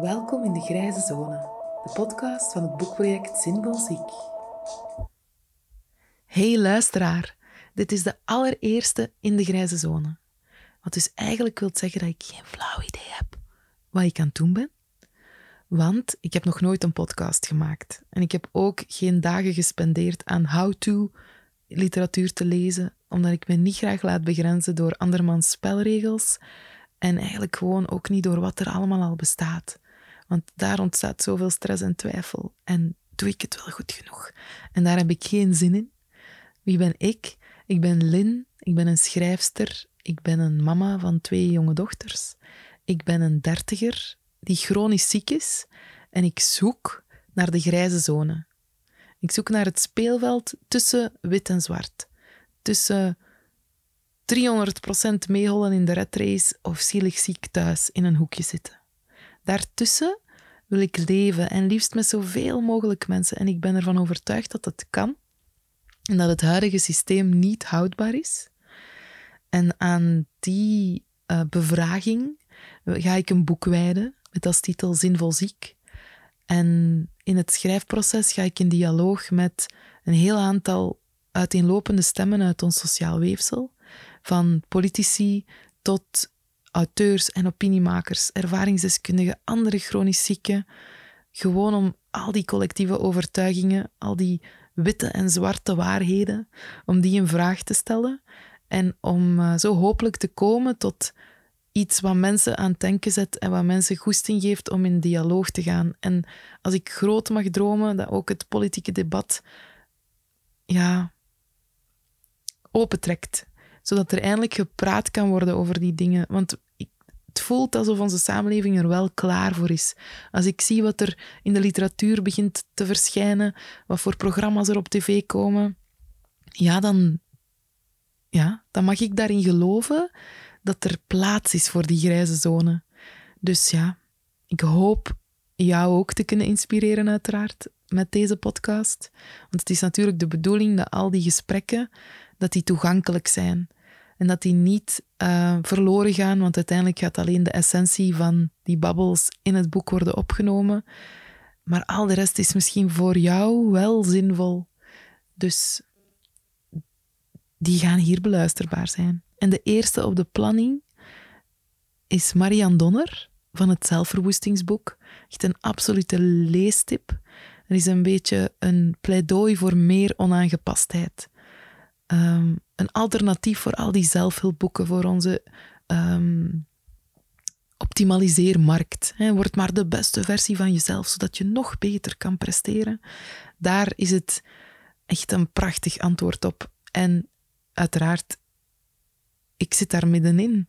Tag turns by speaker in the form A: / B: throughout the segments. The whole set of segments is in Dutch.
A: Welkom in de Grijze Zone, de podcast van het boekproject Zinvol Ziek. Hey luisteraar, dit is de allereerste in de Grijze Zone. Wat dus eigenlijk wil zeggen dat ik geen flauw idee heb wat ik aan het doen ben. Want ik heb nog nooit een podcast gemaakt. En ik heb ook geen dagen gespendeerd aan how-to literatuur te lezen, omdat ik me niet graag laat begrenzen door andermans spelregels en eigenlijk gewoon ook niet door wat er allemaal al bestaat. Want daar ontstaat zoveel stress en twijfel. En doe ik het wel goed genoeg? En daar heb ik geen zin in. Wie ben ik? Ik ben Lin. Ik ben een schrijfster. Ik ben een mama van twee jonge dochters. Ik ben een dertiger die chronisch ziek is. En ik zoek naar de grijze zone. Ik zoek naar het speelveld tussen wit en zwart. Tussen 300% meehollen in de redrace of zielig ziek thuis in een hoekje zitten. Daartussen wil ik leven en liefst met zoveel mogelijk mensen. En ik ben ervan overtuigd dat het kan en dat het huidige systeem niet houdbaar is. En aan die uh, bevraging ga ik een boek wijden met als titel Zinvol Ziek. En in het schrijfproces ga ik in dialoog met een heel aantal uiteenlopende stemmen uit ons sociaal weefsel, van politici tot auteurs en opiniemakers, ervaringsdeskundigen, andere chronisch zieken, gewoon om al die collectieve overtuigingen, al die witte en zwarte waarheden, om die in vraag te stellen en om uh, zo hopelijk te komen tot iets wat mensen aan het denken zet en wat mensen goesting geeft om in dialoog te gaan. En als ik groot mag dromen, dat ook het politieke debat ja, opentrekt. Zodat er eindelijk gepraat kan worden over die dingen. Want het voelt alsof onze samenleving er wel klaar voor is. Als ik zie wat er in de literatuur begint te verschijnen, wat voor programma's er op tv komen, ja, dan, ja, dan mag ik daarin geloven dat er plaats is voor die grijze zone. Dus ja, ik hoop jou ook te kunnen inspireren, uiteraard, met deze podcast. Want het is natuurlijk de bedoeling dat al die gesprekken dat die toegankelijk zijn. En dat die niet uh, verloren gaan, want uiteindelijk gaat alleen de essentie van die babbels in het boek worden opgenomen. Maar al de rest is misschien voor jou wel zinvol. Dus die gaan hier beluisterbaar zijn. En de eerste op de planning is Marianne Donner van het zelfverwoestingsboek. Echt een absolute leestip. Er is een beetje een pleidooi voor meer onaangepastheid. Um, een alternatief voor al die zelfhulpboeken, voor onze um, optimaliseermarkt. He, word maar de beste versie van jezelf, zodat je nog beter kan presteren. Daar is het echt een prachtig antwoord op. En uiteraard, ik zit daar middenin.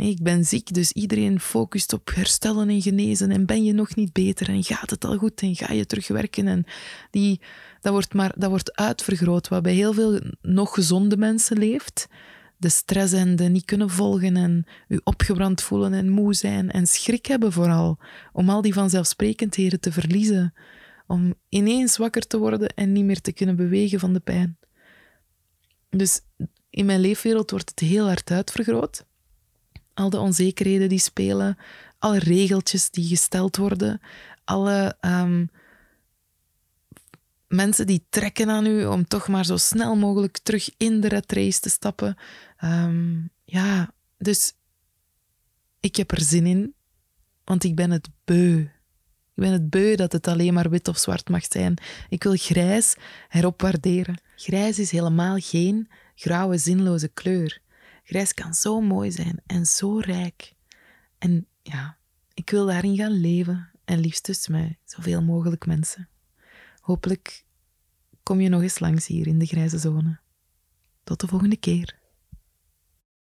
A: Ik ben ziek, dus iedereen focust op herstellen en genezen. En ben je nog niet beter? En gaat het al goed? En ga je terugwerken? En die, dat, wordt maar, dat wordt uitvergroot, wat bij heel veel nog gezonde mensen leeft. De stress en de niet kunnen volgen en u opgebrand voelen en moe zijn en schrik hebben vooral. Om al die vanzelfsprekendheden te verliezen. Om ineens wakker te worden en niet meer te kunnen bewegen van de pijn. Dus in mijn leefwereld wordt het heel hard uitvergroot al de onzekerheden die spelen, alle regeltjes die gesteld worden, alle um, mensen die trekken aan u om toch maar zo snel mogelijk terug in de red race te stappen. Um, ja, dus ik heb er zin in, want ik ben het beu. Ik ben het beu dat het alleen maar wit of zwart mag zijn. Ik wil grijs heropwaarderen. Grijs is helemaal geen grauwe, zinloze kleur. Grijs kan zo mooi zijn en zo rijk. En ja, ik wil daarin gaan leven en liefst tussen mij zoveel mogelijk mensen. Hopelijk kom je nog eens langs hier in de grijze zone. Tot de volgende keer.